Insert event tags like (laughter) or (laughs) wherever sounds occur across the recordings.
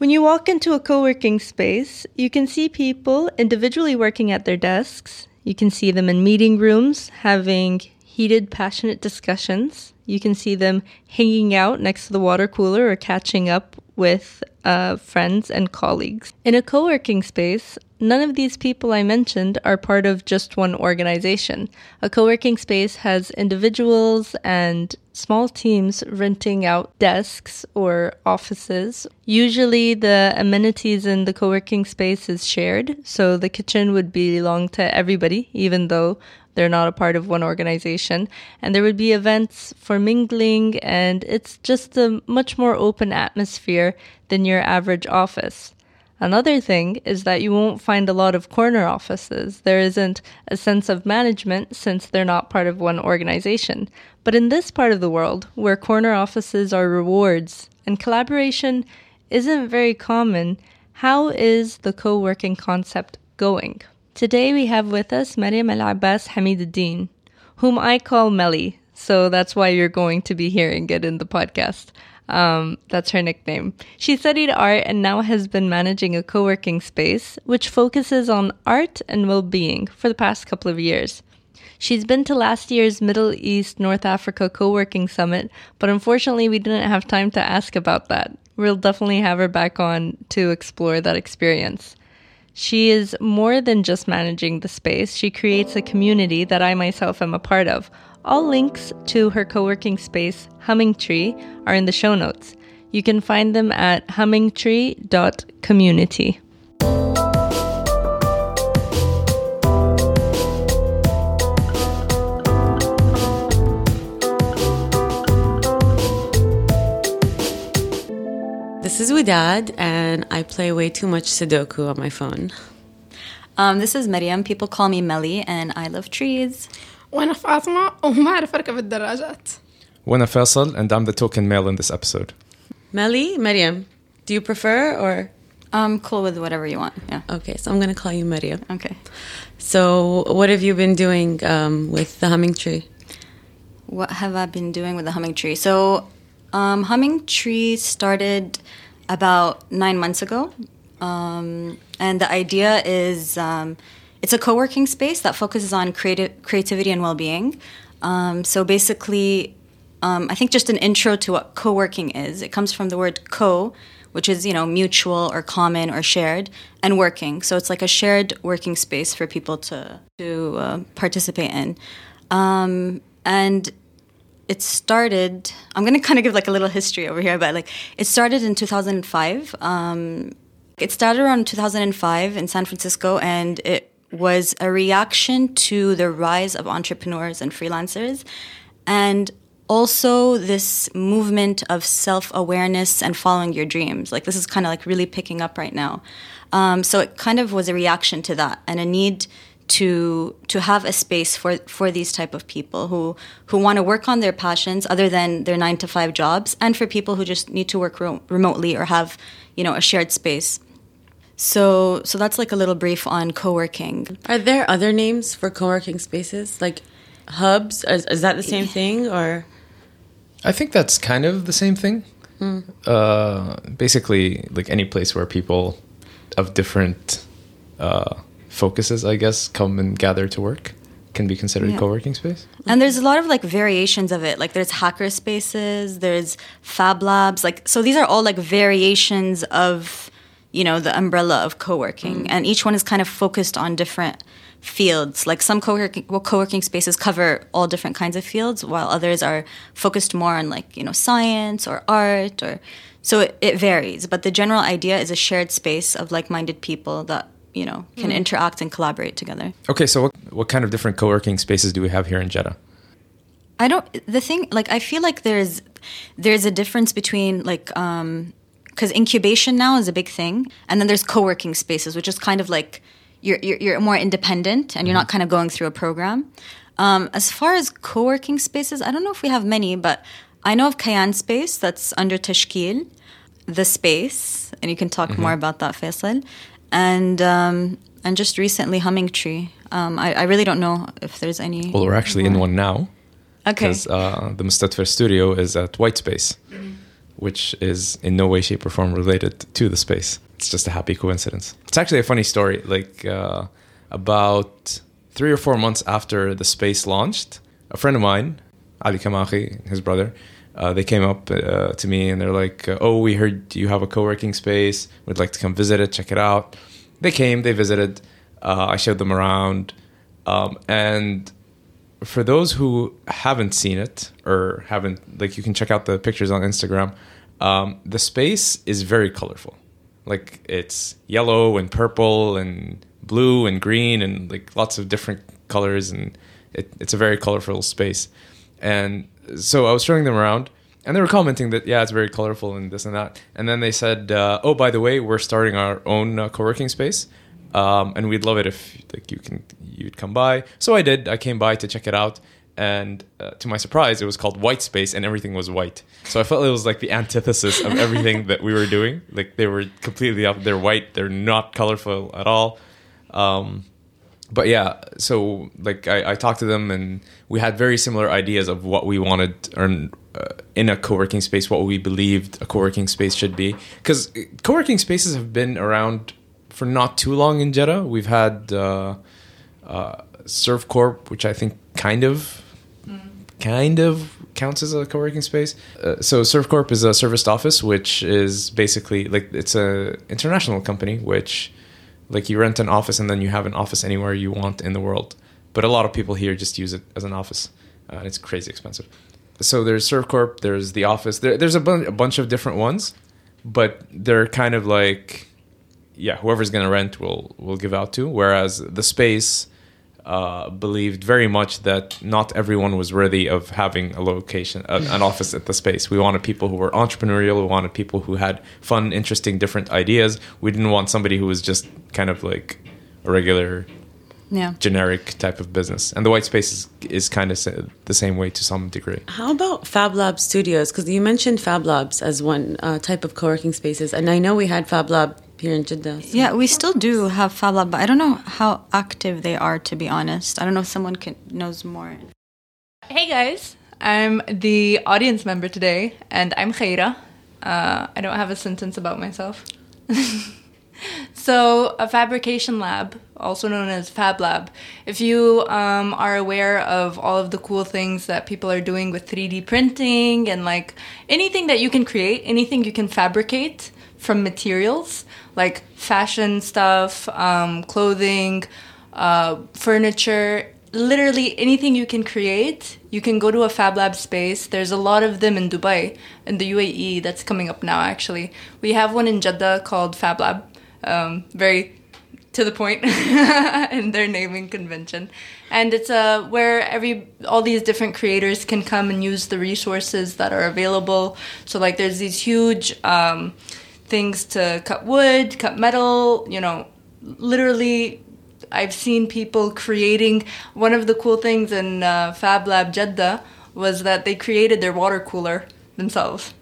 When you walk into a co working space, you can see people individually working at their desks. You can see them in meeting rooms having heated, passionate discussions. You can see them hanging out next to the water cooler or catching up with uh, friends and colleagues. In a co working space, none of these people I mentioned are part of just one organization. A co working space has individuals and small teams renting out desks or offices. Usually, the amenities in the co working space is shared, so the kitchen would belong to everybody, even though they're not a part of one organization. And there would be events for mingling, and it's just a much more open atmosphere than your average office. Another thing is that you won't find a lot of corner offices. There isn't a sense of management since they're not part of one organization. But in this part of the world, where corner offices are rewards and collaboration isn't very common, how is the co working concept going? Today we have with us Mariam Al Abbas Hamiduddin, whom I call Melly, so that's why you're going to be hearing it in the podcast. Um, that's her nickname. She studied art and now has been managing a co working space which focuses on art and well being for the past couple of years. She's been to last year's Middle East North Africa co working summit, but unfortunately, we didn't have time to ask about that. We'll definitely have her back on to explore that experience. She is more than just managing the space, she creates a community that I myself am a part of. All links to her co working space, Humming Tree, are in the show notes. You can find them at hummingtree.community. This is Widad, and I play way too much Sudoku on my phone. Um, this is Mariam. People call me Meli, and I love trees. وأنا فاطمة وما أعرف أركب الدراجات. Wanna Faisal, and I'm the token male in this episode. Melly, Mariam, do you prefer or? I'm cool with whatever you want. Yeah. Okay, so I'm gonna call you Mariam. Okay. So, what have you been doing um, with the humming tree? What have I been doing with the humming tree? So, um, humming tree started about nine months ago, um, and the idea is um, it's a co-working space that focuses on creative creativity and well-being. Um, so basically, um, I think just an intro to what co-working is. It comes from the word co, which is you know mutual or common or shared, and working. So it's like a shared working space for people to to uh, participate in. Um, and it started i'm going (laughs) to kind of give like a little history over here but like it started in 2005 um, it started around 2005 in san francisco and it was a reaction to the rise of entrepreneurs and freelancers and also this movement of self-awareness and following your dreams. Like this is kind of like really picking up right now. Um, so it kind of was a reaction to that and a need to to have a space for for these type of people who who want to work on their passions other than their 9 to 5 jobs and for people who just need to work ro- remotely or have you know a shared space so so that's like a little brief on co-working Are there other names for co-working spaces, like hubs? Is, is that the same thing, or? I think that's kind of the same thing. Uh, basically, like any place where people of different uh, focuses, I guess, come and gather to work can be considered Yeah. co-working space. And there's a lot of like variations of it. Like there's hacker spaces, there's fab labs. Like so these are all like variations of, you know, the umbrella of co-working. And each one is kind of focused on different fields. Like some co-working well, co-working spaces cover all different kinds of fields while others are focused more on like, you know, science or art or so it, it varies. But the general idea is a shared space of like-minded people that, you know, can interact and collaborate together. Okay, so what, what kind of different co-working spaces do we have here in Jeddah? I don't. The thing, like, I feel like there's there's a difference between like um because incubation now is a big thing, and then there's co-working spaces, which is kind of like you're you're, you're more independent and you're not kind of going through a program. Um, as far as co-working spaces, I don't know if we have many, but I know of Kayan Space that's under Tashkil, the space, and you can talk more about that, Faisal, and um, and just recently Humming Tree. Um, I, I really don't know if there's any. Well, we're actually in one now okay. because uh, the Mustatfer studio is at White Space, which is in no way, shape, or form related to the space. It's just a happy coincidence. It's actually a funny story. Like uh, about three or four months after the space launched, a friend of mine, Ali Kamachi, his brother, uh, they came up uh, to me and they're like, uh, "Oh, we heard you have a co-working space. We'd like to come visit it, check it out." They came, they visited. Uh, I showed them around, um, and for those who haven't seen it or haven't, like, you can check out the pictures on Instagram. Um, the space is very colorful. Like, it's yellow and purple and blue and green and like lots of different colors, and it, it's a very colorful space. And so I was showing them around, and they were commenting that yeah, it's very colorful and this and that. And then they said, uh, "Oh, by the way, we're starting our own uh, co-working space, um, and we'd love it if like you can you'd come by." So I did. I came by to check it out, and uh, to my surprise, it was called White Space, and everything was white. So I felt it was like the antithesis of everything (laughs) that we were doing. Like they were completely up. They're white. They're not colorful at all. Um, but yeah, so like I, I talked to them and we had very similar ideas of what we wanted or uh, in a co-working space, what we believed a co-working space should be. Because co-working spaces have been around for not too long in Jeddah. We've had uh, uh, which I think kind of, kind of counts as a co-working space. Uh, so ServCorp is a serviced office, which is basically like it's a international company, which like you rent an office and then you have an office anywhere you want in the world. But a lot of people here just use it as an office. Uh, and it's crazy expensive. So there's ServCorp, there's the office. There, there's a, a bunch of different ones, but they're kind of like, yeah, whoever's going to rent will will give out to. Whereas the space uh, believed very much that not everyone was worthy of having a location, a, an (laughs) office at the space. We wanted people who were entrepreneurial. We wanted people who had fun, interesting, different ideas. We didn't want somebody who was just kind of like a regular, Yeah. generic type of business. And the white space is, is kind of the same way to some degree. How about Fab Lab Studios? Because you mentioned Fab Labs as one uh, type of co-working spaces, and I know we had Fab Lab here in Jeddah. so- Yeah, we still do have Fab Lab, but I don't know how active they are, to be honest. I don't know if someone can, knows more. Hey guys, I'm the audience member today, and I'm Khaira. Uh, I don't have a sentence about myself. (laughs) so, a fabrication lab, also known as Fab Lab, if you um, are aware of all of the cool things that people are doing with 3D printing and like anything that you can create, anything you can fabricate from materials, like fashion stuff, um, clothing, uh, furniture, literally anything you can create, you can go to a Fab Lab space. There's a lot of them in Dubai in the UAE that's coming up now, actually. We have one in Jeddah called Fab Lab, um, very to the point (laughs) in their naming convention. And it's uh, where every all these different creators can come and use the resources that are available. So like there's these huge um, things to cut wood, cut metal, you know, literally I've seen people creating one of the cool things in uh, Fab Lab Jeddah was that they created their water cooler themselves.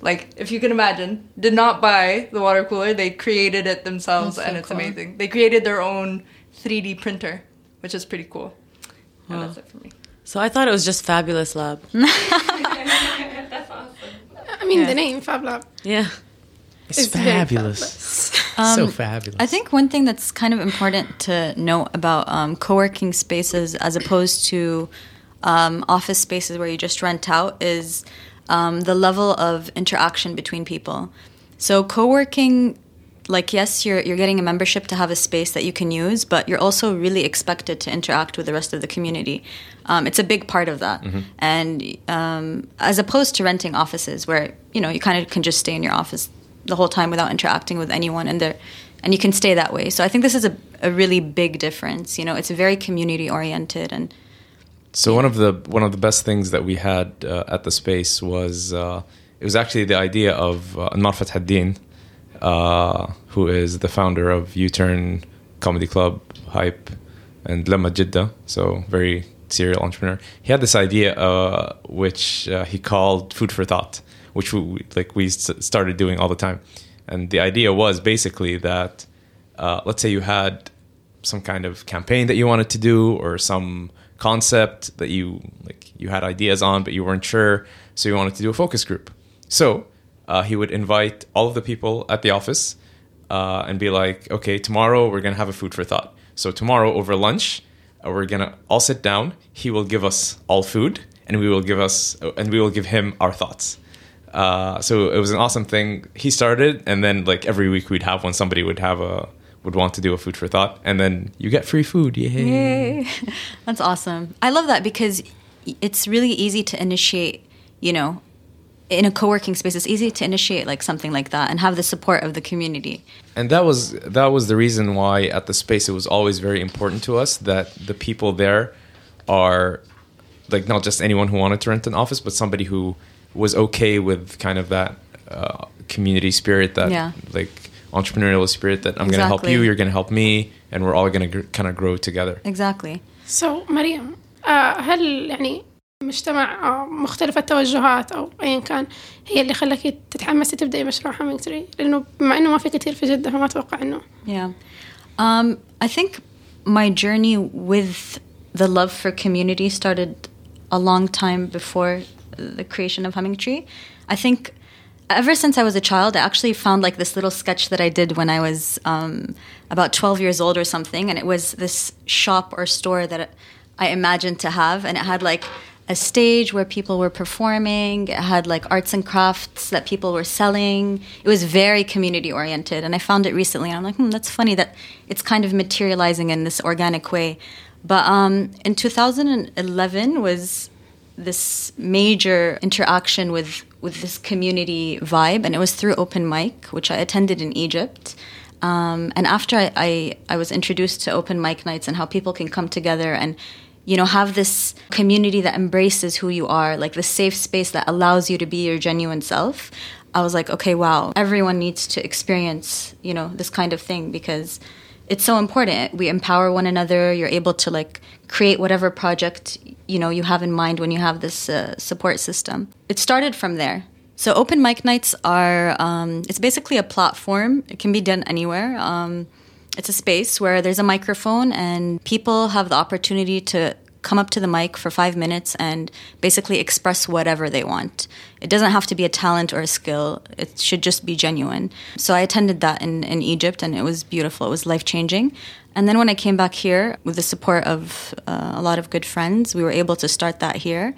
Like, if you can imagine, did not buy the water cooler, they created it themselves, That's and so it's cool. amazing. They created their own 3D printer, which is pretty cool. And that's it for me. So I thought it was just Fabulous Lab. (laughs) (laughs) that's awesome. I mean, Yeah. the name Fab Lab. Yeah. It's, It's very fabulous. so fabulous. I think one thing that's kind of important to note about um, co-working spaces as opposed to um, office spaces where you just rent out is um, the level of interaction between people. So co-working, like yes, you're you're getting a membership to have a space that you can use, but you're also really expected to interact with the rest of the community. Um, it's a big part of that, and um, as opposed to renting offices where you know you kind of can just stay in your office the whole time without interacting with anyone and there and you can stay that way so i think this is a, a really big difference you know it's very community oriented and So one of the one of the best things that we had uh, at the space was uh, it was actually the idea of uh, Fathaddin, uh, who is the founder of U-Turn Comedy Club, Hype, and Lemma Jeddah. So very serial entrepreneur. He had this idea uh, which uh, he called food for thought, which we, like we started doing all the time. And the idea was basically that uh, let's say you had some kind of campaign that you wanted to do or some concept that you like you had ideas on but you weren't sure so you wanted to do a focus group so uh, he would invite all of the people at the office uh, and be like, okay, tomorrow we're going to have a food for thought. So tomorrow over lunch, uh, we're going to all sit down. He will give us all food and we will give us, and we will give him our thoughts. Uh, so it was an awesome thing. He started, and then like every week we'd have one. Somebody would have a would want to do a food for thought, and then you get free food. Yay! Yay. (laughs) That's awesome. I love that because it's really easy to initiate, you know, in a co-working space it's easy to initiate like something like that and have the support of the community. And that was that was the reason why at the space it was always very important to us that the people there are like not just anyone who wanted to rent an office, but somebody who was okay with kind of that uh, community spirit, that Yeah. like entrepreneurial spirit that I'm going to help Exactly. you, you're going to help me, and we're all going to gr- kind of grow together. Exactly. سو so, مريم آه هل يعني مجتمع آه مختلف التوجهات او ايا كان هي اللي خلاكي تتحمسي تبداي مشروع هامينج تري لانه بما انه ما في كثير في جده فما اتوقع انه Yeah. Um, I think my journey with the love for community started a long time before the creation of Humming Tree. I think ever since I was a child, I actually found like this little sketch that I did when I was um, about 12 years old or something. And it was this shop or store that I imagined to have. And it had like a stage where people were performing. It had like arts and crafts that people were selling. It was very community oriented. And I found it recently. And I'm like, hmm, that's funny that it's kind of materializing in this organic way. But um, in 2011 was this major interaction with with this community vibe, and it was through open mic, which I attended in Egypt. Um, and after I, I, I was introduced to open mic nights and how people can come together and you know have this community that embraces who you are, like the safe space that allows you to be your genuine self. I was like, okay, wow, everyone needs to experience you know this kind of thing because it's so important. We empower one another. You're able to like create whatever project you know you have in mind when you have this uh, support system. It started from there. So open mic nights are um, it's basically a platform. It can be done anywhere. Um, it's a space where there's a microphone and people have the opportunity to come up to the mic for five minutes and basically express whatever they want. It doesn't have to be a talent or a skill. It should just be genuine. So I attended that in, in Egypt and it was beautiful. It was life changing. And then when I came back here with the support of uh, a lot of good friends, we were able to start that here.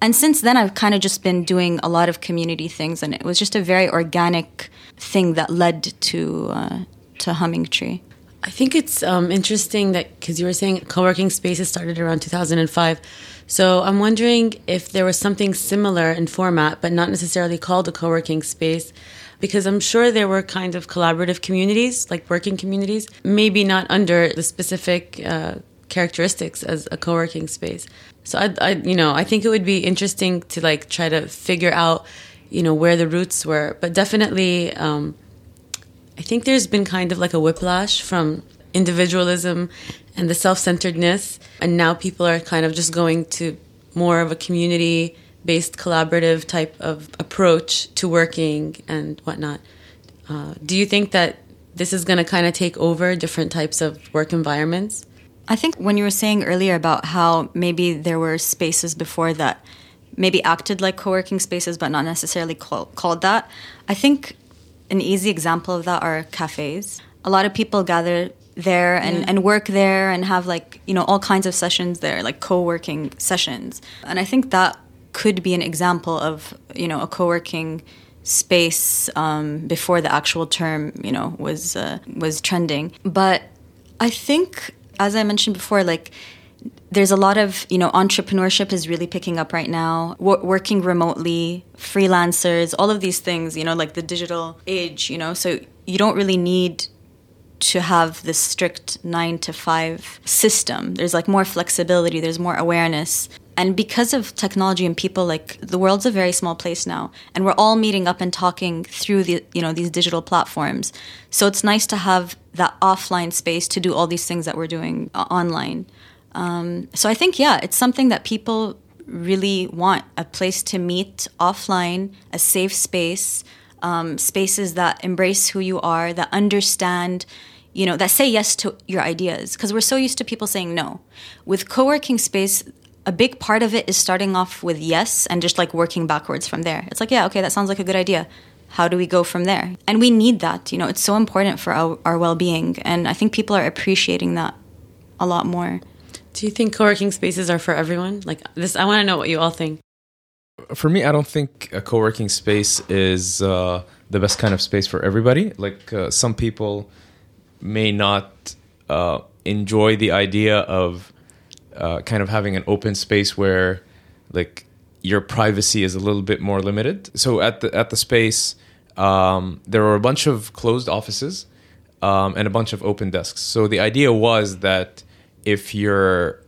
And since then, I've kind of just been doing a lot of community things, and it was just a very organic thing that led to uh, to Humming Tree. I think it's um, interesting that because you were saying co-working spaces started around 2005. So I'm wondering if there was something similar in format, but not necessarily called a co-working space, because I'm sure there were kind of collaborative communities, like working communities, maybe not under the specific uh, characteristics as a co-working space. So I, I, you know, I think it would be interesting to like try to figure out, you know, where the roots were, but definitely. Um, I think there's been kind of like a whiplash from individualism and the self centeredness. And now people are kind of just going to more of a community based collaborative type of approach to working and whatnot. Uh, do you think that this is going to kind of take over different types of work environments? I think when you were saying earlier about how maybe there were spaces before that maybe acted like co working spaces but not necessarily call, called that, I think an easy example of that are cafes. A lot of people gather there and, and work there and have like, you know, all kinds of sessions there, like co working sessions. And I think that could be an example of, you know, a co working space um, before the actual term, you know, was uh, was trending. But I think, as I mentioned before, like there's a lot of you know entrepreneurship is really picking up right now. Wo- working remotely freelancers all of these things you know like the digital age you know. So you don't really need to have this strict 9 to 5 system. There's like more flexibility there's more awareness. And because of technology and people like the world's a very small place now and we're all meeting up and talking through the you know these digital platforms. So it's nice to have that offline space to do all these things that we're doing uh, online um, so I think, yeah, it's something that people really want a place to meet offline, a safe space, um, spaces that embrace who you are, that understand, you know, that say yes to your ideas. Because we're so used to people saying no. With co working space, a big part of it is starting off with yes and just like working backwards from there. It's like, yeah, okay, that sounds like a good idea. how do we go from there? And we need that. You know, it's so important for our, our well being. And I think people are appreciating that a lot more. Do you think co-working spaces are for everyone? Like this, I want to know what you all think. For me, I don't think a co-working space is uh, the best kind of space for everybody. Like uh, some people may not uh, enjoy the idea of uh, kind of having an open space where like your privacy is a little bit more limited. So at the at the space, um, there were a bunch of closed offices um, and a bunch of open desks. So the idea was that if you're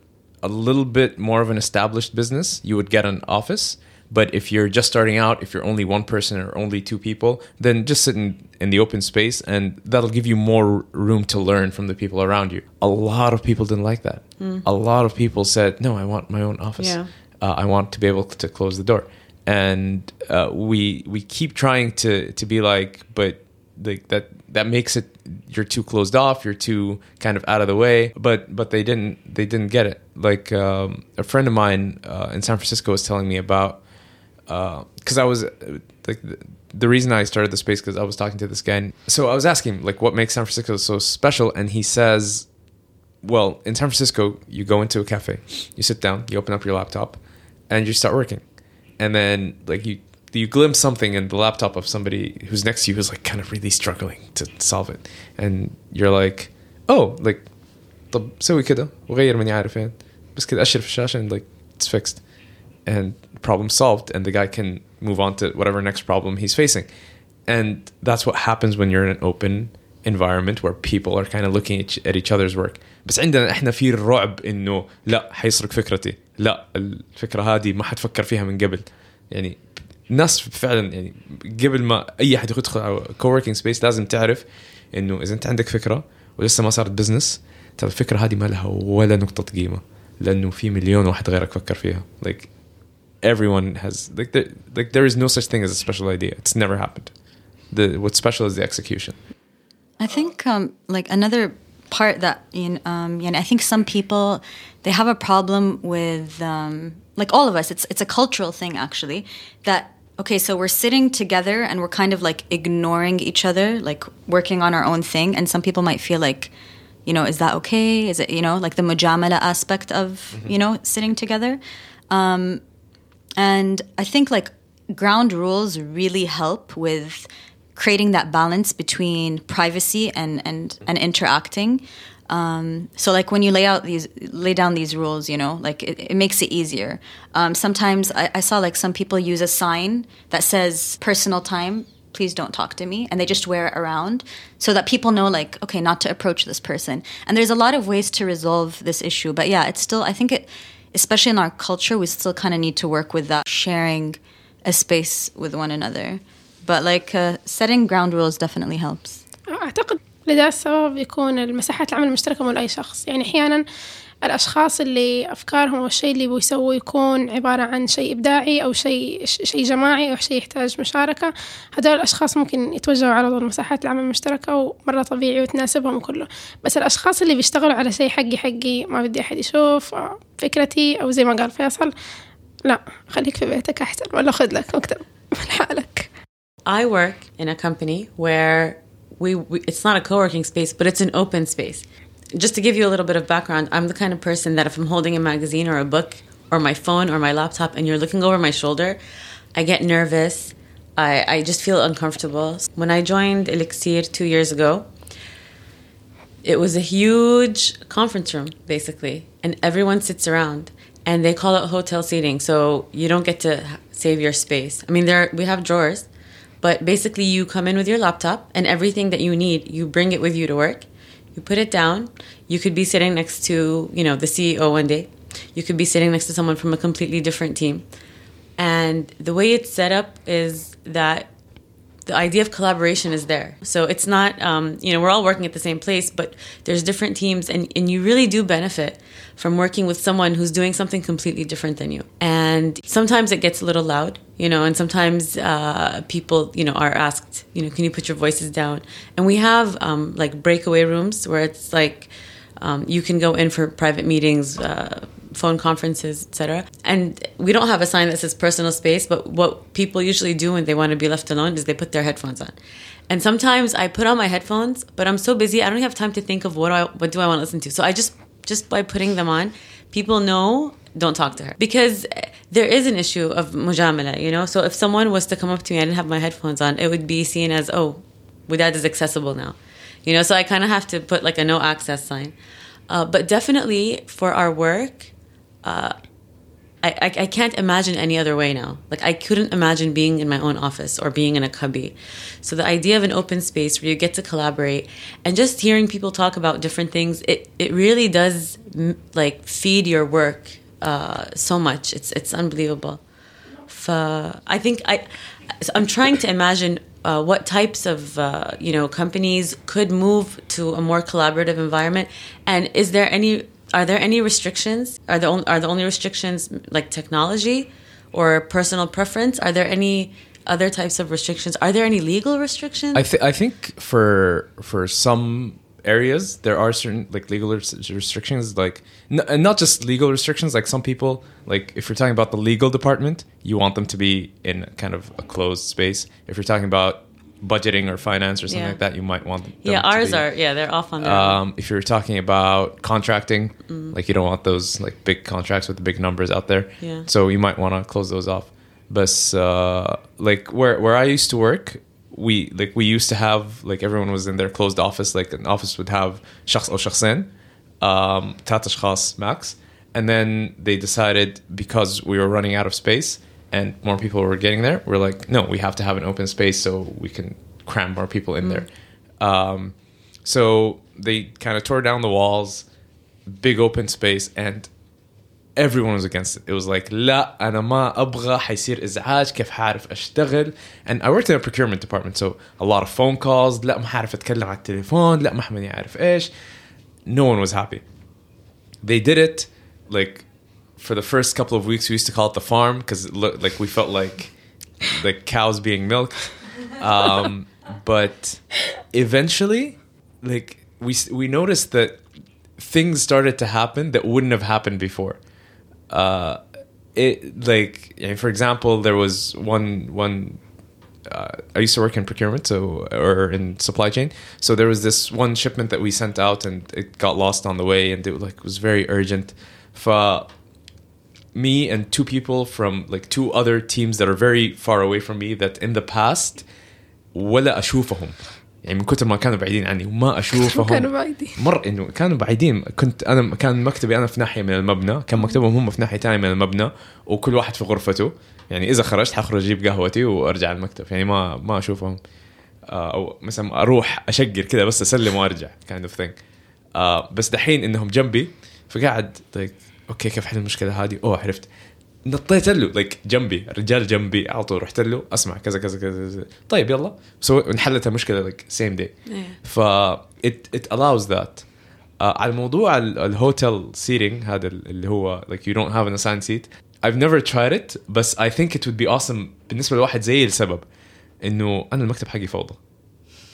a little bit more of an established business, you would get an office. But if you're just starting out, if you're only one person or only two people, then just sit in, in the open space and that'll give you more room to learn from the people around you. A lot of people didn't like that. A lot of people said, no, I want my own office. Yeah. Uh, I want to be able to close the door. And uh, we we keep trying to to be like, but like that that makes it you're too closed off you're too kind of out of the way. But but they didn't they didn't get it. Like um, a friend of mine uh, in san francisco was telling me about because i was uh, like the, reason i started the space because i was talking to this guy and so i was asking like what makes san francisco so special? And he says well in san francisco you go into a cafe you sit down you open up your laptop and you start working. And then like you you glimpse something in the laptop of somebody who's next to you who's like kind of really struggling to solve it and you're like oh like طب سوي كده وغير ماني عارف فين بس كده اشر في الشاشه and like it's fixed and problem solved and the guy can move on to whatever next problem he's facing and that's what happens when you're in an open environment where people are kind of looking at, at each other's work بس عندنا احنا في الرعب انه لا حيسرق فكرتي لا الفكره هذه ما حد فكر فيها من قبل يعني الناس فعلا يعني قبل ما اي احد يدخل على كووركينج سبيس لازم تعرف انه اذا انت عندك فكره ولسه ما صارت بزنس ترى الفكره هذه ما لها ولا نقطه قيمه لانه في مليون واحد غيرك فكر فيها like everyone has like there, like there is no such thing as a special idea it's never happened the what's special is the execution I think um, like another part that you know, um, you know, I think some people they have a problem with um, like all of us. It's it's a cultural thing actually that okay, so we're sitting together and we're kind of like ignoring each other, like working on our own thing, and some people might feel like. You know, is that okay? Is it you know like the mujamala aspect of you know sitting together? Um, and I think like ground rules really help with creating that balance between privacy and and and interacting. Um, so like when you lay out these lay down these rules, you know, like it, it makes it easier. Um, sometimes I, I saw like some people use a sign that says personal time. Please don't talk to me, and they just wear it around so that people know, like, okay, not to approach this person. And there's a lot of ways to resolve this issue, but yeah, it's still. I think it, especially in our culture, we still kind of need to work with that sharing a space with one another. But like uh, setting ground rules definitely helps. أعتقد لذا السبب يكون المساحات العمل المشتركة مو لأي شخص. يعني أحيانا الأشخاص اللي أفكارهم أو الشيء اللي بيسووا يكون عبارة عن شيء إبداعي أو شيء شيء جماعي أو شيء يحتاج مشاركة. هذول الأشخاص ممكن يتوجهوا على طول مساحات العمل المشتركة ومرة طبيعي وتناسبهم كله. بس الأشخاص اللي بيشتغلوا على شيء حقي حقي ما بدي أحد يشوف فكرتي أو زي ما قال فيصل لا خليك في بيتك أحسن. ولا خذ لك (laughs) مكتب لحالك I work in a company where we, we it's not a co-working space, but it's an open space. Just to give you a little bit of background, I'm the kind of person that if I'm holding a magazine or a book or my phone or my laptop and you're looking over my shoulder, I get nervous. I, I just feel uncomfortable. When I joined Elixir two years ago, it was a huge conference room basically and everyone sits around and they call it hotel seating so you don't get to save your space i mean there we have drawers but basically you come in with your laptop and everything that you need you bring it with you to work. You put it down. You could be sitting next to you know the ceo one day. You could be sitting next to someone from a completely different team. And the way it's set up is that the idea of collaboration is there. So it's not, um, you know, we're all working at the same place, but there's different teams, and, and you really do benefit from working with someone who's doing something completely different than you. And sometimes it gets a little loud, you know, and sometimes uh, people, you know, are asked, you know, can you put your voices down? And we have um, like breakaway rooms where it's like um, you can go in for private meetings. Uh, phone conferences, etc. And we don't have a sign that says personal space, but what people usually do when they want to be left alone is they put their headphones on. And sometimes I put on my headphones, but I'm so busy I don't have time to think of what do I what do I want to listen to. So I just just by putting them on, people know don't talk to her because there is an issue of mujamala, you know. So if someone was to come up to me, I didn't have my headphones on, it would be seen as oh, Widad is accessible now, you know. So I kind of have to put like a no access sign. Uh, but definitely for our work, uh, I, I, I can't imagine any other way now. Like I couldn't imagine being in my own office or being in a cubby. So the idea of an open space where you get to collaborate and just hearing people talk about different things, it, it really does like feed your work uh, so much. It's it's unbelievable. I think I I'm trying to imagine uh, what types of uh, you know companies could move to a more collaborative environment, and is there any are there any restrictions? Are the are the only restrictions like technology or personal preference? Are there any other types of restrictions? Are there any legal restrictions? I, th- I think for for some areas there are certain like legal res- restrictions like n- not just legal restrictions like some people like if you're talking about the legal department you want them to be in kind of a closed space if you're talking about budgeting or finance or something Yeah. like that you might want them yeah, to ours be- are yeah they're off on their own. um, if you're talking about contracting, Mm. like you don't want those like big contracts with the big numbers out there. Yeah. So you might want to close those off. But uh, like where where I used to work, we like we used to have like everyone was in their closed office. Like an office would have شخص أو شخصين, um, ثلاث أشخاص max. And then they decided because we were running out of space and more people were getting there, we're like, no, we have to have an open space so we can cram more people in there. Um, so they kind of tore down the walls, big open space, and everyone was against it. It was like لا أنا ما أبغى حيصير إزعاج كيف حعرف أشتغل and I worked in a procurement department so a lot of phone calls لا ما حعرف أتكلم على التليفون لا ما حمني أعرف إيش no one was happy they did it like for the first couple of weeks we used to call it the farm because like we felt like like cows being milked um, but eventually like we we noticed that things started to happen that wouldn't have happened before uh it like for example there was one one uh, I used to work in procurement, so or in supply chain. So there was this one shipment that we sent out, and it got lost on the way, and it like was very urgent. For me and two people from like two other teams that are very far away from me, that in the past ولا أشوفهم. يعني من كتر ما كانوا بعيدين عني وما (laughs) أشوفهم. كانوا بعيدين. مر إنه كانوا بعيدين. كنت أنا كان مكتبي أنا في ناحية من المبنى. كان مكتبهم هم في ناحية ثانية من المبنى. وكل واحد في غرفته. يعني إذا خرجت حخرج أجيب قهوتي وأرجع المكتب. يعني ما ما أشوفهم. آه، أو مثلا أروح أشقر كذا بس أسلم وأرجع. Kind of thing. آه، بس دحين إنهم جنبي. فقاعد like, أوكي كيف حل المشكلة هذه؟ أوه عرفت. نطيت له لايك جنبي الرجال جنبي على طول رحت له أسمع كذا كذا كذا. طيب يلا. سو انحلت المشكلة لايك سيم داي ف allows that. آه، على موضوع ال- الهوتيل سيتنج هذا ال- اللي هو like you don't have an assigned seat. I've never tried it بس I think it would be awesome بالنسبة لواحد زي لسبب إنه أنا المكتب حقي فوضى.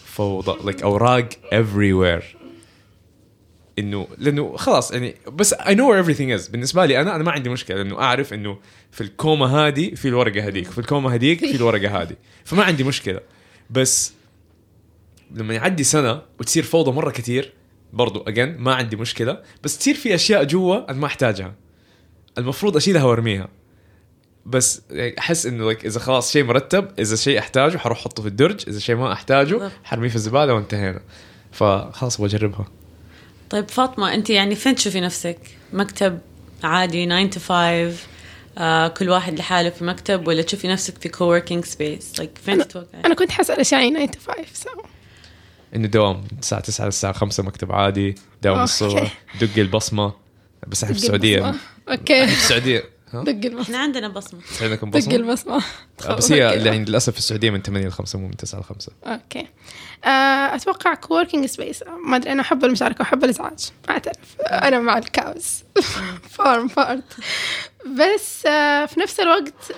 فوضى like أوراق everywhere. إنه لأنه خلاص يعني بس I know where everything is. بالنسبة لي أنا أنا ما عندي مشكلة لأنه أعرف إنه في الكومه هذه في الورقة هذيك في الكومه هذيك في الورقة هذه فما عندي مشكلة. بس لما يعدي سنة وتصير فوضى مرة كتير برضو اجين ما عندي مشكلة بس تصير في أشياء جوا أنا ما أحتاجها. المفروض أشيلها وأرميها. بس أحس إنه like إذا خلاص شيء مرتب إذا شيء أحتاجه حروح أحطه في الدرج إذا شيء ما أحتاجه. حرميه في الزبالة وانتهينا. فخلاص بجربها. طيب فاطمة أنت يعني فين تشوفي نفسك؟ مكتب عادي 9 to 5 آه كل واحد لحاله في مكتب ولا تشوفي نفسك في coworking space؟ like فين تتوقعي؟ أنا كنت حاسة اشياء 9 to 5 so إنه دوام من الساعة 9 للساعة 5 مكتب عادي دوام. الصبح دقي البصمة بس إحنا في دق السعودية البصمة. أوكي في السعودية ها؟ دق البصمة. إحنا عندنا بصمة. عندكم دق بصمة؟ البصمة. آه، بس هي. يعني للأسف في السعودية من 8 ل 5 مو من 9 ل 5 أوكي. آه، أتوقع كووركينج سبيس ما أدري أنا أحب المشاركة وأحب الإزعاج. أعترف. أنا مع الكاوز. (laughs) فارم بارت بس آه، في نفس الوقت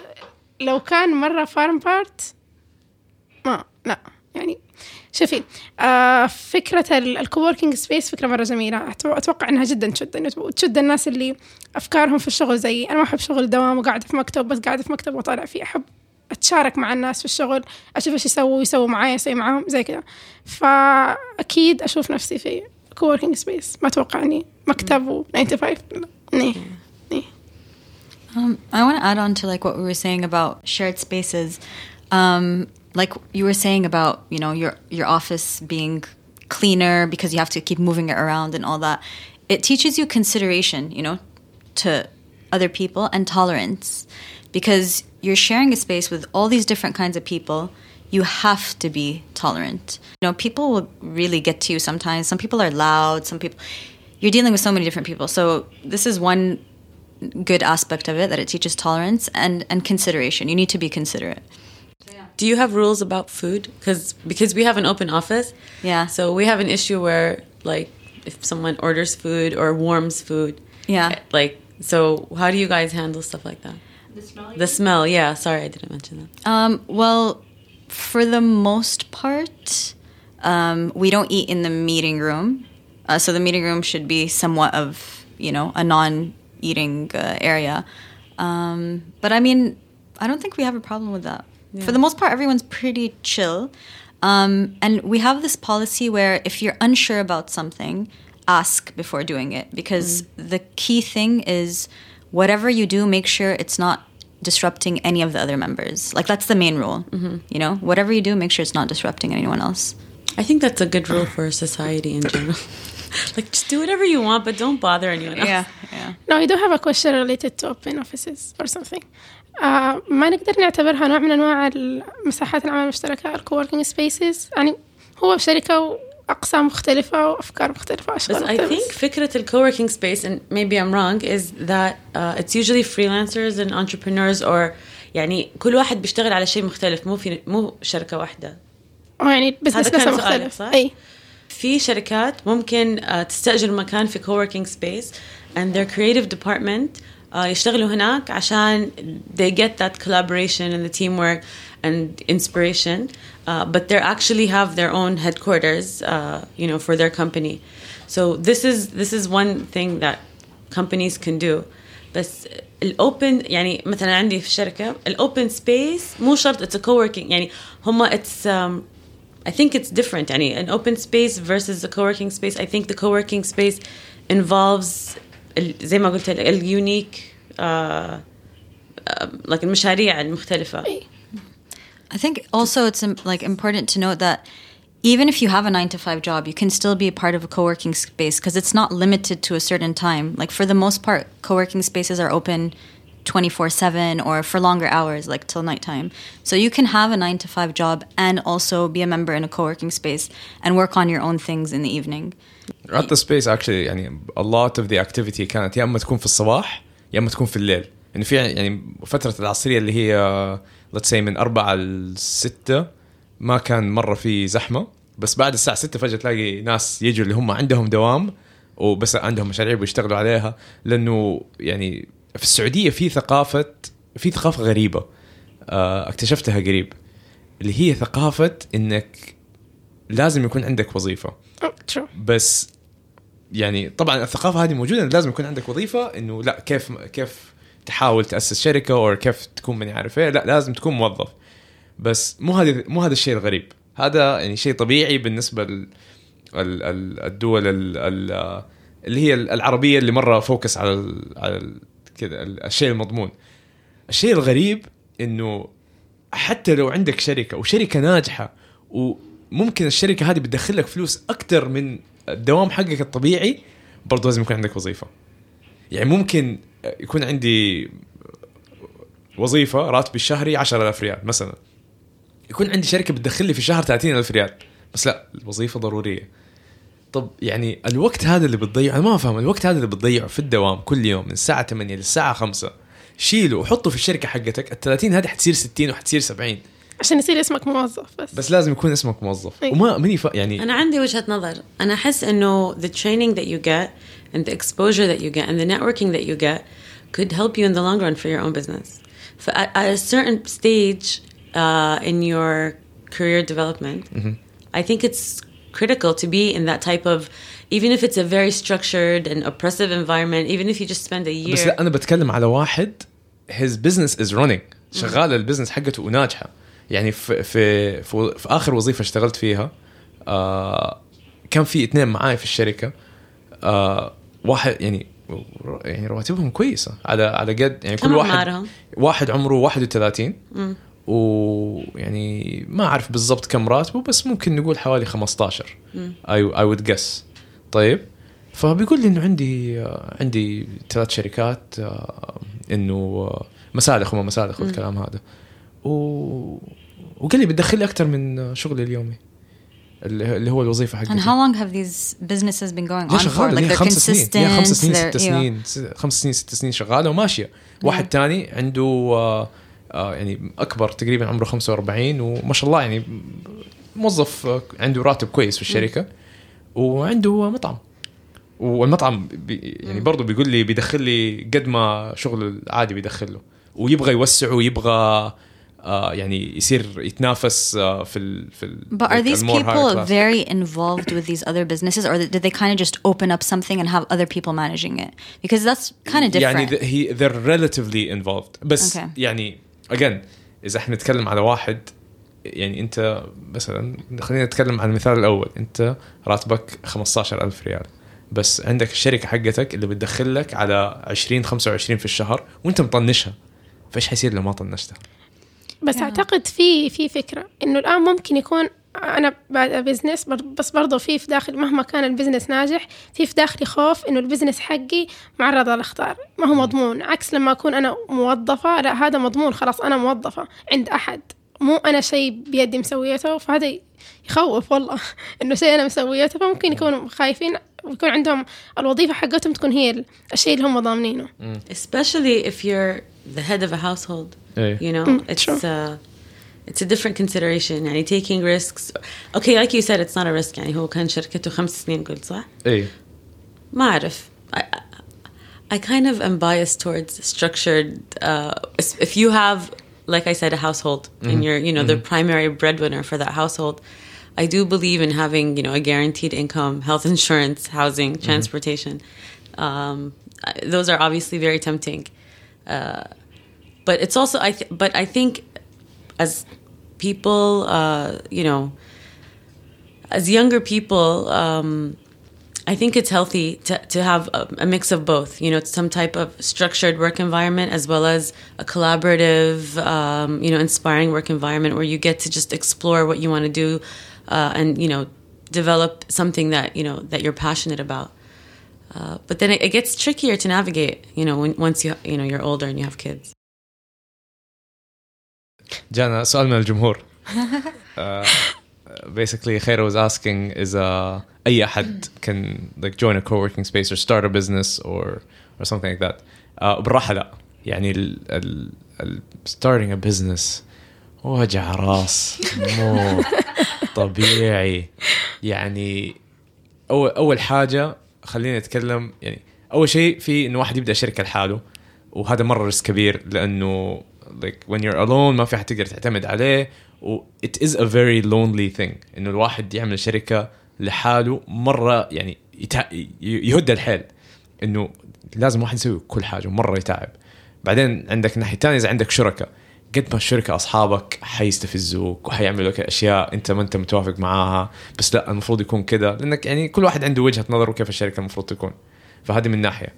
لو كان مرة فارم بارت ما لا. يعني شوفي آه فكرة الكووركينج سبيس فكرة مرة جميلة. أتو- أتوقع أنها جدا تشد إنه تشد الناس اللي أفكارهم في الشغل زي أنا ما أحب شغل دوام وقاعدة في مكتب بس قاعدة في مكتب وطالع فيه. أحب أتشارك مع الناس في الشغل أشوف إيش يسووا يسووا معايا أسوي معاهم زي كذا. فأكيد أشوف نفسي في كووركينج سبيس ما أتوقع إني مكتب و 9 to 5 نيه نيه Um, I want to add on to like what we were saying about shared spaces. Um, like you were saying about you know your your office being cleaner because you have to keep moving it around and all that. It teaches you consideration, you know, to other people and tolerance because you're sharing a space with all these different kinds of people. You have to be tolerant. You know, people will really get to you sometimes. Some people are loud. Some people. You're dealing with so many different people. So this is one good aspect of it that it teaches tolerance and and consideration. You need to be considerate. Do you have rules about food? Because because we have an open office. Yeah. So we have an issue where like if someone orders food or warms food. Yeah. Like so, how do you guys handle stuff like that? The smell. The smell. Yeah. Sorry, I didn't mention that. Um, well, for the most part, um, we don't eat in the meeting room. Uh, so the meeting room should be somewhat of you know a non-eating uh, area. Um, but I mean, I don't think we have a problem with that. For the most part, everyone's pretty chill. Um, and we have this policy where if you're unsure about something, ask before doing it because the key thing is whatever you do, make sure it's not disrupting any of the other members. Like that's the main rule. You know, whatever you do, make sure it's not disrupting anyone else. I think that's a good rule for society in general. (laughs) like just do whatever you want, but don't bother anyone else. yeah. No, I do have a question related to open offices or something. آه ما نقدر نعتبرها نوع من أنواع مساحات العمل المشتركة الكووركينج سبيسز يعني هو شركة وأقسام مختلفة وأفكار مختلفة But واشغال I think فكرة ال co-working space and maybe I'm wrong is that uh, it's usually freelancers and entrepreneurs or يعني كل واحد بيشتغل على شيء مختلف مو في مو شركة واحدة. يعني بزنس هذا كان مختلف. صح؟ أي. في شركات ممكن uh, تستأجر مكان في coworking space and their creative department يشتغلوا هناك عشان they get that collaboration and the teamwork and inspiration uh, but they actually have their own headquarters uh, you know for their company so this is this is one thing that companies can do بس الاوبن يعني مثلا عندي في الشركه الاوبن سبيس مو شرط اتس coworking يعني هم اتس um, I think it's different يعني an open space versus a co-working space I think the co-working space involves ال- زي ما قلت لك اليونيك uh, uh, like المشاريع المختلفة I think also it's um, like important to note that even if you have a nine to five job, you can still be a part of a co-working space because it's not limited to a certain time. Like for the most part, co-working spaces are open 24/7 or for longer hours, like till nighttime. So you can have a nine to five job and also be a member in a co-working space and work on your own things in the evening. The space actually يعني a lot of the activity كانت يا إما تكون في الصباح يا إما تكون في الليل. يعني في يعني فترة العصرية اللي هي let's say من أربعة لستة ما كان مرة في زحمة. بس بعد الساعة ستة فجأة تلاقي ناس يجوا اللي هم عندهم دوام وبس عندهم مشاريع بيشتغلوا عليها. لأنه يعني في السعودية في ثقافة في ثقافة غريبة آه، اكتشفتها قريب. اللي هي ثقافة إنك لازم يكون عندك وظيفة. ترو بس يعني طبعا الثقافة هذه موجودة إن لازم يكون عندك وظيفة إنه لا كيف كيف تحاول تأسس شركة أو كيف تكون ماني عارف إيه لا لازم تكون موظف. بس مو هذا مو هذا الشيء الغريب. هذا يعني شيء طبيعي بالنسبة لل ال- ال- الدول ال- ال- اللي هي العربية اللي مرة فوكس على ال- على ال- كذا ال- الشيء المضمون. الشيء الغريب إنه حتى لو عندك شركة وشركة ناجحة وممكن الشركة هذه بتدخل لك فلوس أكثر من الدوام حقك الطبيعي برضه لازم يكون عندك وظيفة. يعني ممكن يكون عندي وظيفة راتبي الشهري 10000 ريال مثلا. يكون عندي شركة بتدخل لي في الشهر 30000 ريال. بس لا الوظيفة ضرورية. طب يعني الوقت هذا اللي بتضيعه أنا ما أفهم الوقت هذا اللي بتضيعه في الدوام كل يوم من الساعة 8 للساعة 5 شيله وحطه في الشركة حقتك ال 30 هذه حتصير 60 وحتصير 70 عشان يصير اسمك موظف بس بس لازم يكون اسمك موظف أي. وما ماني ف... يعني أنا عندي وجهة نظر أنا أحس إنه the training that you get and the exposure that you get and the networking that you get could help you in the long run for your own business. But at, at a certain stage uh, in your career development, I think it's critical to be in that type of, even if it's a very structured and oppressive environment, even if you just spend a بس year. لا أنا بتكلم على واحد his business is running شغال البزنس حقته وناجحه يعني في في في, في آخر وظيفة اشتغلت فيها آه كان في اثنين معاي في الشركة آه واحد يعني يعني رواتبهم كويسة على على قد يعني كل واحد؟ واحد عمره 31 ويعني ما أعرف بالضبط كم راتبه بس ممكن نقول حوالي 15 اي اي وود جس طيب فبيقول لي إنه عندي آه، عندي ثلاث شركات آه، إنه آه، مسالخ وما مسالخ والكلام هذا. و... وقال لي بتدخل لي أكثر من شغلي اليومي اللي هو الوظيفة حقتي. And how long have these businesses been going on for? Like they're خمس سنين. consistent. هي خمس سنين ست. سنين خمس سنين ست سنين شغالة وماشية. واحد تاني عنده آه آه يعني أكبر تقريبا عمره 45 وما شاء الله يعني موظف آه، عنده راتب كويس في الشركة وعنده مطعم. والمطعم بي يعني برضه بيقول لي بيدخل لي قد ما شغل العادي بيدخل له ويبغى يوسعه ويبغى يعني يصير يتنافس آه في ال في ال But are these people very involved with these other businesses, or did they kind of just open up something and have other people managing it? Because that's kind of different. يعني he they're relatively involved بس Okay. يعني again اذا إحنا نتكلم على واحد يعني انت مثلا خلينا نتكلم عن المثال الأول انت راتبك 15000 ريال بس عندك الشركة حقتك اللي بتدخل لك على 20 25 في الشهر وانت مطنشها فايش حيصير لو ما طنشتها؟ بس أعتقد في في فكرة إنه الآن ممكن يكون أنا بعد بزنس بس برضه في في داخل مهما كان البزنس ناجح في في داخلي خوف إنه البزنس حقي معرض للأخطار ما هو مضمون. عكس لما أكون أنا موظفة لا هذا مضمون خلاص أنا موظفة عند أحد. مو أنا شيء بيدي مسويته فهذا يخوف والله. (laughs) إنه شيء أنا مسويته فممكن يكونوا خايفين ويكون عندهم الوظيفة حقتهم تكون هي الشيء اللي هم ضامنينه. especially if you're the head of a household إيه. you know Mm, it's sure. uh, it's a different consideration يعني taking risks okay like you said it's not a risk يعني هو كان شركته خمس سنين قلت صح اي ما أعرف I, I kind of am biased towards structured uh, if you have like I said a household and you're you know the primary breadwinner for that household I do believe in having you know a guaranteed income health insurance housing transportation um, I- those are obviously very tempting uh, but it's also I th- but I think as people uh, you know as younger people um, I think it's healthy to, to have a, a mix of both, you know, some type of structured work environment as well as a collaborative, um, you know, inspiring work environment where you get to just explore what you want to do uh, and, you know, develop something that, you know, that you're passionate about. Uh, but then it, it gets trickier to navigate, you know, when, once you, you know, you're older and you have kids. جانا سؤال من الجمهور (laughs) uh, basically خير was asking is uh, اي احد can like join a co-working space or start a business or or something like that uh, بالراحه لا يعني ال, ال, ال starting a business وجع راس مو (laughs) طبيعي يعني اول اول حاجه خلينا نتكلم يعني أول شيء في إنه واحد يبدأ شركة لحاله وهذا مرة ريسك كبير لأنه like when you're alone ما في حد تقدر تعتمد عليه و it is a very lonely thing. إنه الواحد يعمل شركة لحاله مرة يعني يتع... يهد الحيل. إنه لازم واحد يسوي كل حاجة مرة يتعب. بعدين عندك الناحيه الثانية إذا عندك شركاء قد ما الشركة أصحابك حيستفزوك وحيعملوا لك أشياء أنت ما أنت متوافق معاها بس لا المفروض يكون كذا لأنك يعني كل واحد عنده وجهة نظر وكيف الشركة المفروض تكون. فهذه من ناحية.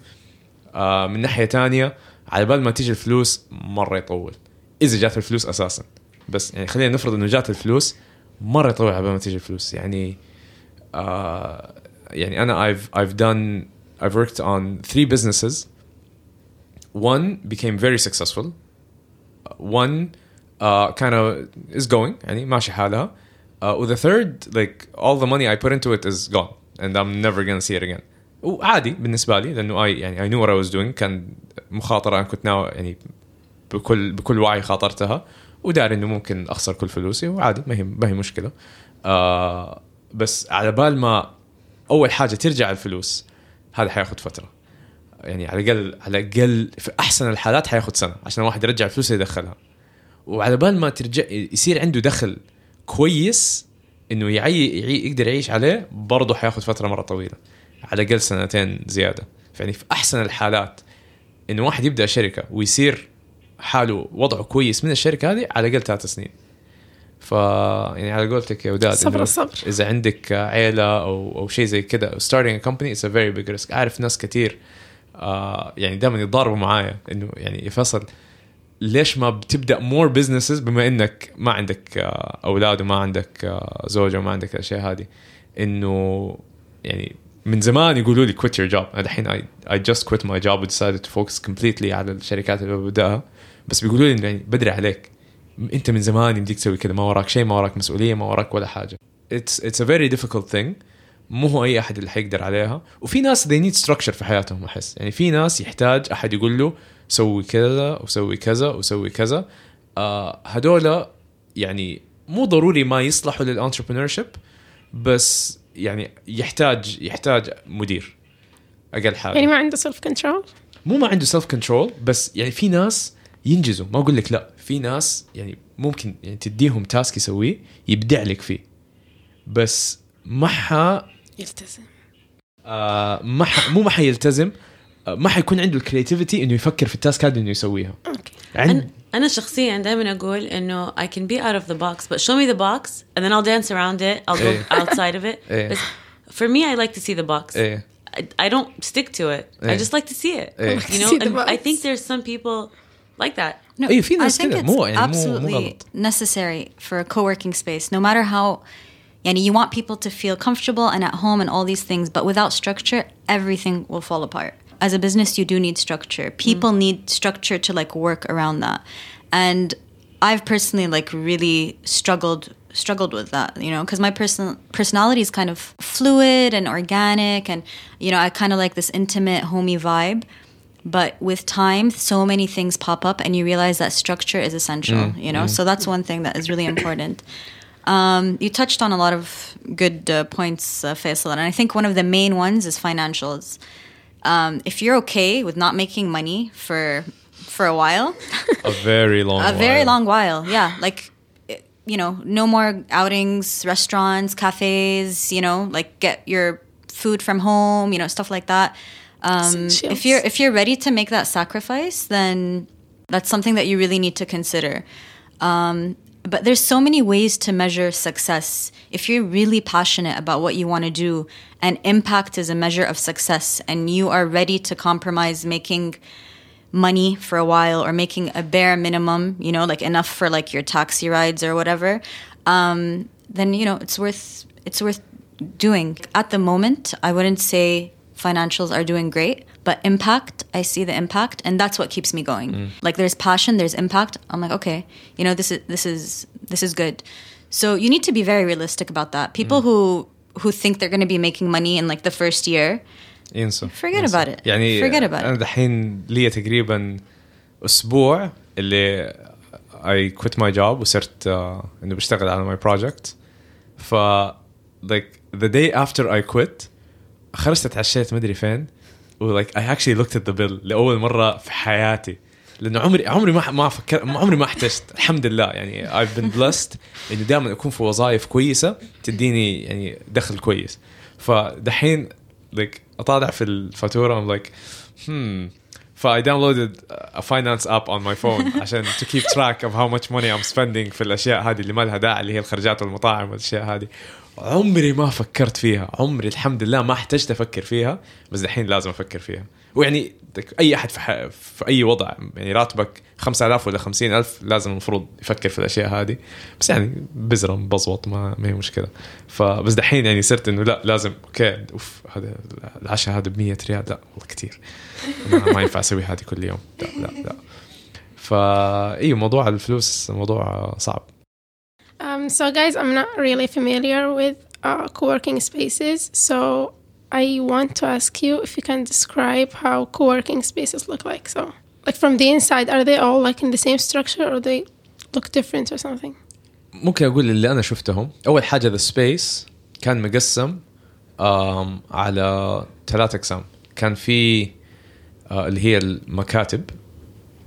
آه من ناحية تانية على بال ما تيجي الفلوس مرة يطول. إذا جات الفلوس أساسا. بس يعني خلينا نفرض إنه جات الفلوس مرة يطول على بال ما تيجي الفلوس. يعني آه يعني أنا I've I've done I've worked on three businesses. One became very successful. One uh, kind of is going يعني ماشي حالها. Uh, the third like all the money I put into it is gone and I'm never gonna see it again. وعادي بالنسبة لي لأنه I يعني I knew what I was doing. كان مخاطرة أنا كنت ناوي يعني بكل بكل وعي خاطرتها. وداري إنه ممكن أخسر كل فلوسي وعادي ما هي ما هي مشكلة. آه بس على بال ما أول حاجة ترجع الفلوس هذا حياخد فترة. يعني على الاقل على الأقل في أحسن الحالات حياخد سنة عشان الواحد يرجع اللي يدخلها وعلى بال ما ترجع يصير عنده دخل كويس إنه يعي, يعي يقدر يعيش عليه برضه حياخذ فترة مرة طويلة. على الأقل سنتين زيادة. يعني في أحسن الحالات إنه واحد يبدأ شركة ويصير حاله وضعه كويس من الشركة هذه على الأقل ثلاث سنين. ف يعني على قولتك يا وداد إنه الصبر. إذا عندك عيلة أو أو شيء زي كذا starting a company it's a very big risk. أعرف ناس كثير آه يعني دائما يتضاربوا معايا إنه يعني يا فيصل ليش ما بتبدأ مور بزنسز بما إنك ما عندك آه، أولاد وما عندك آه، زوجة وما عندك الأشياء هذه؟ إنه يعني من زمان يقولوا لي quit your job. أنا الحين just quit my job and decided to focus completely على الشركات اللي ببدأها. بس بيقولوا لي يعني بدري عليك. أنت من زمان يمديك تسوي كذا ما وراك شيء ما وراك مسؤولية ما وراك ولا حاجة. It's it's a very difficult thing. مو هو أي أحد اللي حيقدر عليها. وفي ناس they need structure في حياتهم أحس. يعني في ناس يحتاج أحد يقول له سوي كذا وسوي كذا وسوي كذا. آه هذول يعني مو ضروري ما يصلحوا للانتربرنور بس يعني يحتاج يحتاج مدير أقل حاجة. يعني ما عنده سيلف كنترول مو ما عنده سيلف كنترول بس يعني في ناس ينجزوا. ما أقول لك لا في ناس يعني ممكن يعني تديهم تاسك يسويه يبدع لك فيه. بس ما يلتزم آه ما ح مو ما حيلتزم آه ما حيكون عنده الكرياتيفيتي انه يفكر في التاسك هذا انه يسويها أوكي عند أنا, شخصيا دائما أقول إنه I can be out of the box but show me the box and then I'll dance around it I'll go إيه. outside of it إيه. بس for me I like to see the box إيه I, I don't stick to it I إيه. just like to see it إيه. you know and I think there's some people like that No, I ناس think كده، it's مو- يعني مو- مو absolutely necessary for a co-working space. No matter how, Yani you want people to feel comfortable and at home and all these things, but without structure, everything will fall apart. As a business, you do need structure. People mm. need structure to like work around that. And I've personally like really struggled struggled with that, you know, because my person personality is kind of fluid and organic, and you know, I kind of like this intimate, homey vibe. But with time, so many things pop up, and you realize that structure is essential, mm, you know. Mm. So that's one thing that is really important um, you touched on a lot of good uh, points uh, Faisal and I think one of the main ones is financials. Um, if you're okay with not making money for for a while a very long (laughs) a very while. long while yeah. Like you know no more outings restaurants cafes you know like get your food from home you know stuff like that. Um, if you're if you're ready to make that sacrifice then that's something that you really need to consider. Um, but there's so many ways to measure success if you're really passionate about what you want to do and impact is a measure of success and you are ready to compromise making money for a while or making a bare minimum, you know, like enough for like your taxi rides or whatever, um, then you know it's worth it's worth doing. At the moment, I wouldn't say financials are doing great, but impact, I see the impact, and that's what keeps me going. Like there's passion, there's impact. I'm like, okay, you know, this is this is this is good. So you need to be very realistic about that. People who who think they're going to be making money in like the first year, ينسوا Forget ينسوا. about it. يعني Forget about انا it. دحين لي تقريبا اسبوع اللي I quit my job وصرت uh, انه بشتغل على my project ف like the day after I quit خرجت اتعشيت مدري فين ولايك اي اكشلي لوكت ات ذا بيل لأول مرة في حياتي. لأنه عمري عمري ما ما فكر عمري ما احتجت. الحمد لله يعني I've been blessed. انه دائما أكون في وظائف كويسة تديني يعني دخل كويس. فدحين لايك أطالع في الفاتورة. ام لايك هم like hmm. I downloaded داونلودد finance اب اون ماي فون عشان تو كيب تراك اوف هاو ماتش money ام spending في الأشياء هذه اللي ما لها داعي اللي هي الخرجات والمطاعم والأشياء هذه. عمري ما فكرت فيها. عمري الحمد لله ما احتجت أفكر فيها بس الحين لازم أفكر فيها. ويعني أي أحد في. في أي وضع يعني راتبك 5000 ولا 50000 لازم المفروض يفكر في الأشياء هذه. بس يعني بزرة مبزوط ما ما هي مشكلة. فبس دحين يعني صرت إنه لا لازم أوكي أوف هذا العشاء هذا ب 100 ريال. لا والله كثير ما ينفع أسوي هذه كل يوم. لا لا لا. فا اي موضوع الفلوس موضوع صعب. Um, so, guys, I'm not really familiar with uh, co-working spaces, so I want to ask you if you can describe how co-working spaces look like. So, like from the inside, are they all like in the same structure, or they look different or something? ممكن اقول اللي انا شفتهم اول حاجه ذا سبيس كان مقسم آم، على ثلاث اقسام كان في آه، اللي هي المكاتب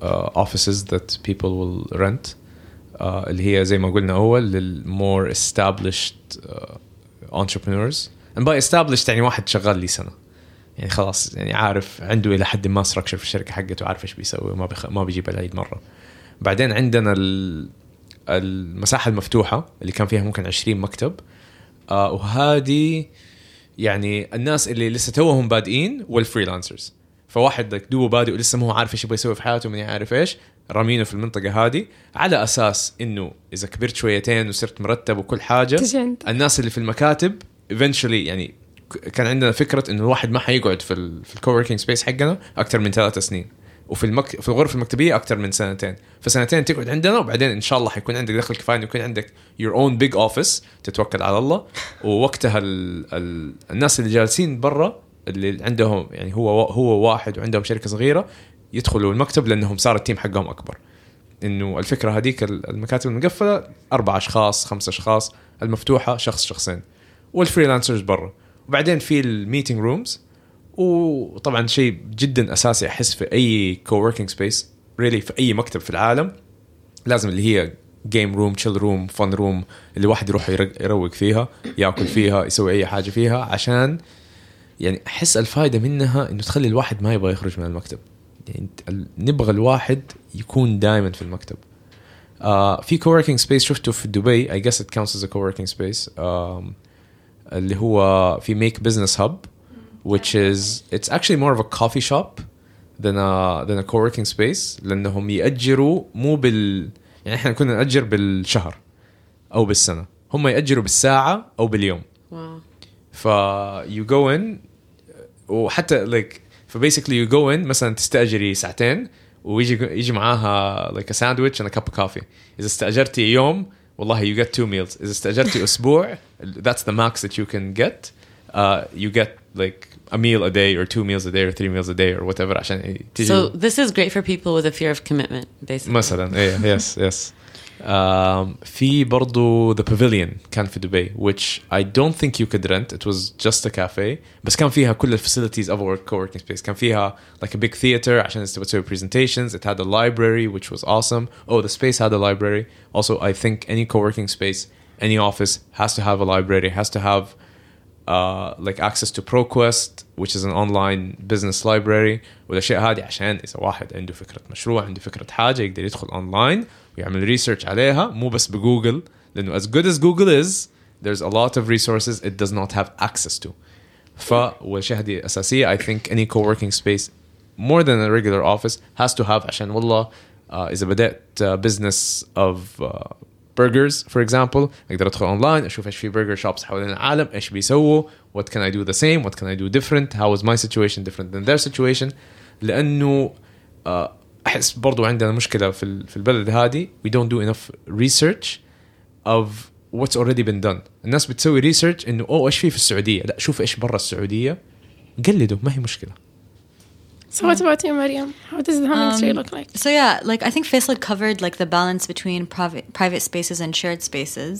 uh, offices that people will rent آه اللي هي زي ما قلنا أول للمور uh, entrepreneurs. And by established يعني واحد شغال لي سنة. يعني خلاص يعني عارف عنده إلى حد ما ستراكشر في الشركة حقته عارف إيش بيسوي وما بيخ... ما بيجيب العيد مرة. بعدين عندنا ال... المساحة المفتوحة اللي كان فيها ممكن 20 مكتب. آه وهذه يعني الناس اللي لسه توهم بادئين والفريلانسرز فواحد دوبه بادئ ولسه ما هو عارف إيش يبغى يسوي في حياته من عارف إيش. رامينه في المنطقة هذه على أساس إنه إذا كبرت شويتين وصرت مرتب وكل حاجة. الناس اللي في المكاتب eventually يعني كان عندنا فكرة إنه الواحد ما حيقعد في ال في الكووركينج سبيس حقنا أكثر من ثلاث سنين. وفي المك... في الغرفة المكتبية أكثر من سنتين. فسنتين تقعد عندنا وبعدين إن شاء الله حيكون عندك دخل كفاية انه يكون عندك your own big office تتوكل على الله. (laughs) ووقتها ال... ال... الناس اللي جالسين برا اللي عندهم يعني هو هو واحد وعندهم شركة صغيرة يدخلوا المكتب لأنهم صار التيم حقهم أكبر. إنه الفكرة هذيك المكاتب المقفلة أربع أشخاص خمس أشخاص المفتوحة شخص شخصين. والفريلانسرز برا. وبعدين في الميتنج رومز وطبعا شيء جدا أساسي أحس في أي كووركينج سبيس ريلي في أي مكتب في العالم لازم اللي هي جيم روم تشيل روم فن روم اللي واحد يروح يروق فيها ياكل فيها يسوي أي حاجة فيها عشان يعني أحس الفائده منها إنه تخلي الواحد ما يبغى يخرج من المكتب. نبغى الواحد يكون دائما في المكتب. آه في coworking سبيس شفته في دبي. It counts as a coworking space. um, اللي هو في make business hub which is it's actually more of a coffee shop than a than a coworking space. لأنهم يأجروا مو بال يعني إحنا كنا نأجر بالشهر أو بالسنة. هم يأجروا بالساعة أو باليوم. واو. ف you go in وحتى like فبيسكلي يو جو ان مثلا تستاجري ساعتين ويجي يجي معاها like a sandwich and a cup of coffee اذا استاجرتي يوم والله you get two meals اذا استاجرتي اسبوع that's the max that you can get uh, you get like a meal a day or two meals a day or three meals a day or whatever عشان تيجي So this is great for people with a fear of commitment, basically. مثلا ايه يس يس um, في برضو The Pavilion كان في دبي which I don't think you could rent it was just a cafe بس كان فيها كل الفاسيلتيز of our co-working space كان فيها like a big theater عشان تبغى تسوي presentations it had a library which was awesome oh the space had a library also I think any co-working space any office has to have a library has to have uh, like access to ProQuest which is an online business library والاشياء هذه عشان اذا واحد عنده فكره مشروع عنده فكره حاجه يقدر يدخل اونلاين ويعمل ريسيرش عليها مو بس بجوجل لأنه as good as Google is there's a lot of resources it does not have access to ف والاشياء هذه اساسيه I think any co-working space more than a regular office has to have عشان والله uh, اذا بدات uh, business of uh, burgers for example أقدر ادخل اونلاين أشوف إيش في burger shops حوالين العالم إيش بيسووا what can I do the same what can I do different how is my situation different than their situation لأنه uh, احس برضو عندنا مشكله في ال- في البلد هذه we don't do enough research of what's already been done الناس بتسوي ريسيرش انه اوه ايش في في السعوديه لا شوف ايش برا السعوديه قلدوا ما هي مشكله So what about you, Mariam? How does the humming tree Um, look like? So yeah, like I think Faisal covered like the balance between private private spaces and shared spaces.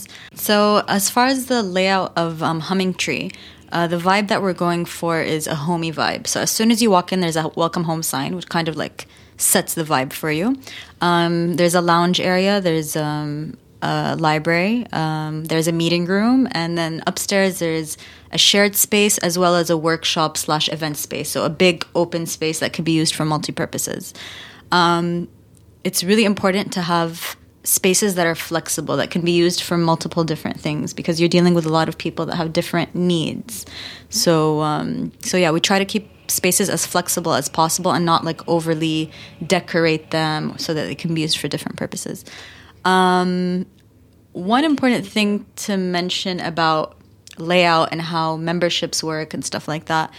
So as far as the layout of um, Humming Tree, uh, the vibe that we're going for is a homey vibe. So as soon as you walk in, there's a welcome home sign, which kind of like sets the vibe for you. Um, there's a lounge area. There's um, a library. Um, there's a meeting room, and then upstairs there's a shared space as well as a workshop slash event space. So a big open space that could be used for multi purposes. Um, it's really important to have spaces that are flexible that can be used for multiple different things because you're dealing with a lot of people that have different needs. So um, so yeah, we try to keep spaces as flexible as possible and not like overly decorate them so that they can be used for different purposes. Um, one important thing to mention about layout and how memberships work and stuff like that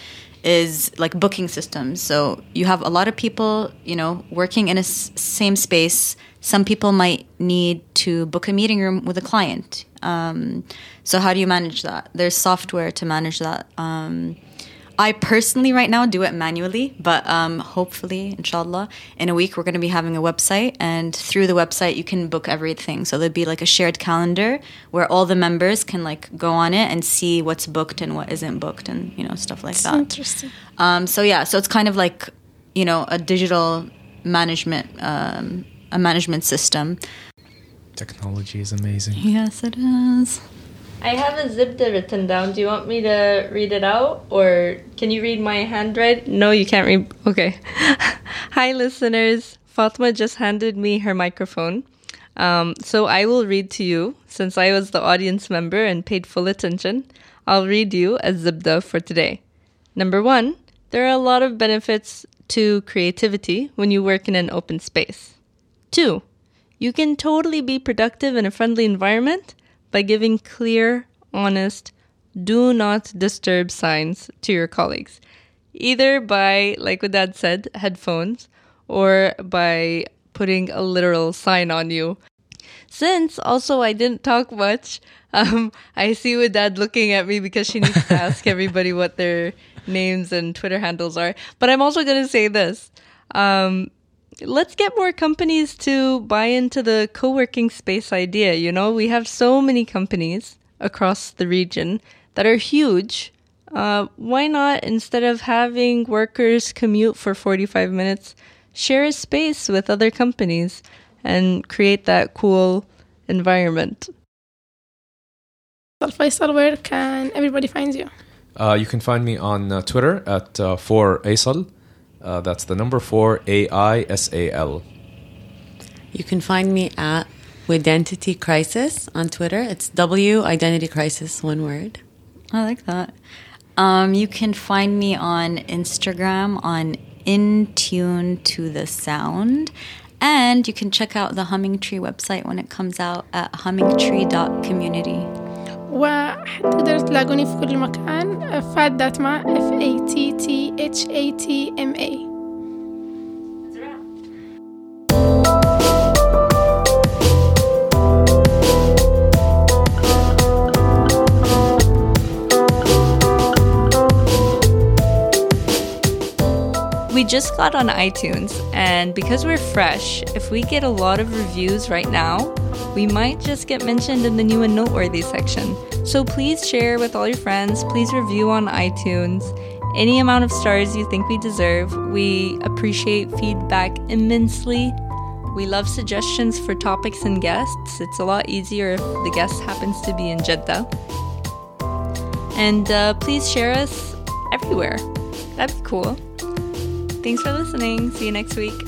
is like booking systems. So you have a lot of people, you know, working in a s- same space. Some people might need to book a meeting room with a client. Um, so how do you manage that? There's software to manage that. Um, I personally right now do it manually, but um, hopefully, inshallah, in a week we're going to be having a website, and through the website you can book everything. So there'll be like a shared calendar where all the members can like go on it and see what's booked and what isn't booked, and you know stuff like that. Interesting. Um, so yeah, so it's kind of like you know a digital management um, a management system. Technology is amazing. Yes, it is. I have a zibda written down. Do you want me to read it out or can you read my handwriting? No, you can't read. Okay. (laughs) Hi, listeners. Fatma just handed me her microphone. Um, so I will read to you since I was the audience member and paid full attention. I'll read you a zibda for today. Number one, there are a lot of benefits to creativity when you work in an open space. Two, you can totally be productive in a friendly environment by giving clear, honest, do not disturb signs to your colleagues, either by, like Wedad said, headphones, or by putting a literal sign on you. Since also I didn't talk much, (laughs) um, I see Wedad looking at me because she needs to ask everybody what their names and Twitter handles are. But I'm also going to say this. Um, let's get more companies to buy into the co-working space idea you know we have so many companies across the region that are huge uh, why not instead of having workers commute for 45 minutes share a space with other companies and create that cool environment Faisal, where can everybody find you? Uh, you can find me on uh, Twitter at uh, 4asal. Uh, that's the number 4 A I S A L. You can find me at Identity Crisis on Twitter. It's W Identity Crisis, one word. I like that. Um, you can find me on Instagram on In Tune to the Sound. And you can check out the Humming Tree website when it comes out at hummingtree.community. وتقدروا تلاقوني في كل مكان. فات داتما F A T T H A T M A. We just got on iTunes, and because we're fresh, if we get a lot of reviews right now, we might just get mentioned in the new and noteworthy section. So please share with all your friends, please review on iTunes. Any amount of stars you think we deserve. We appreciate feedback immensely. We love suggestions for topics and guests. It's a lot easier if the guest happens to be in Jeddah. And uh, please share us everywhere. That'd be cool. Thanks for listening. See you next week.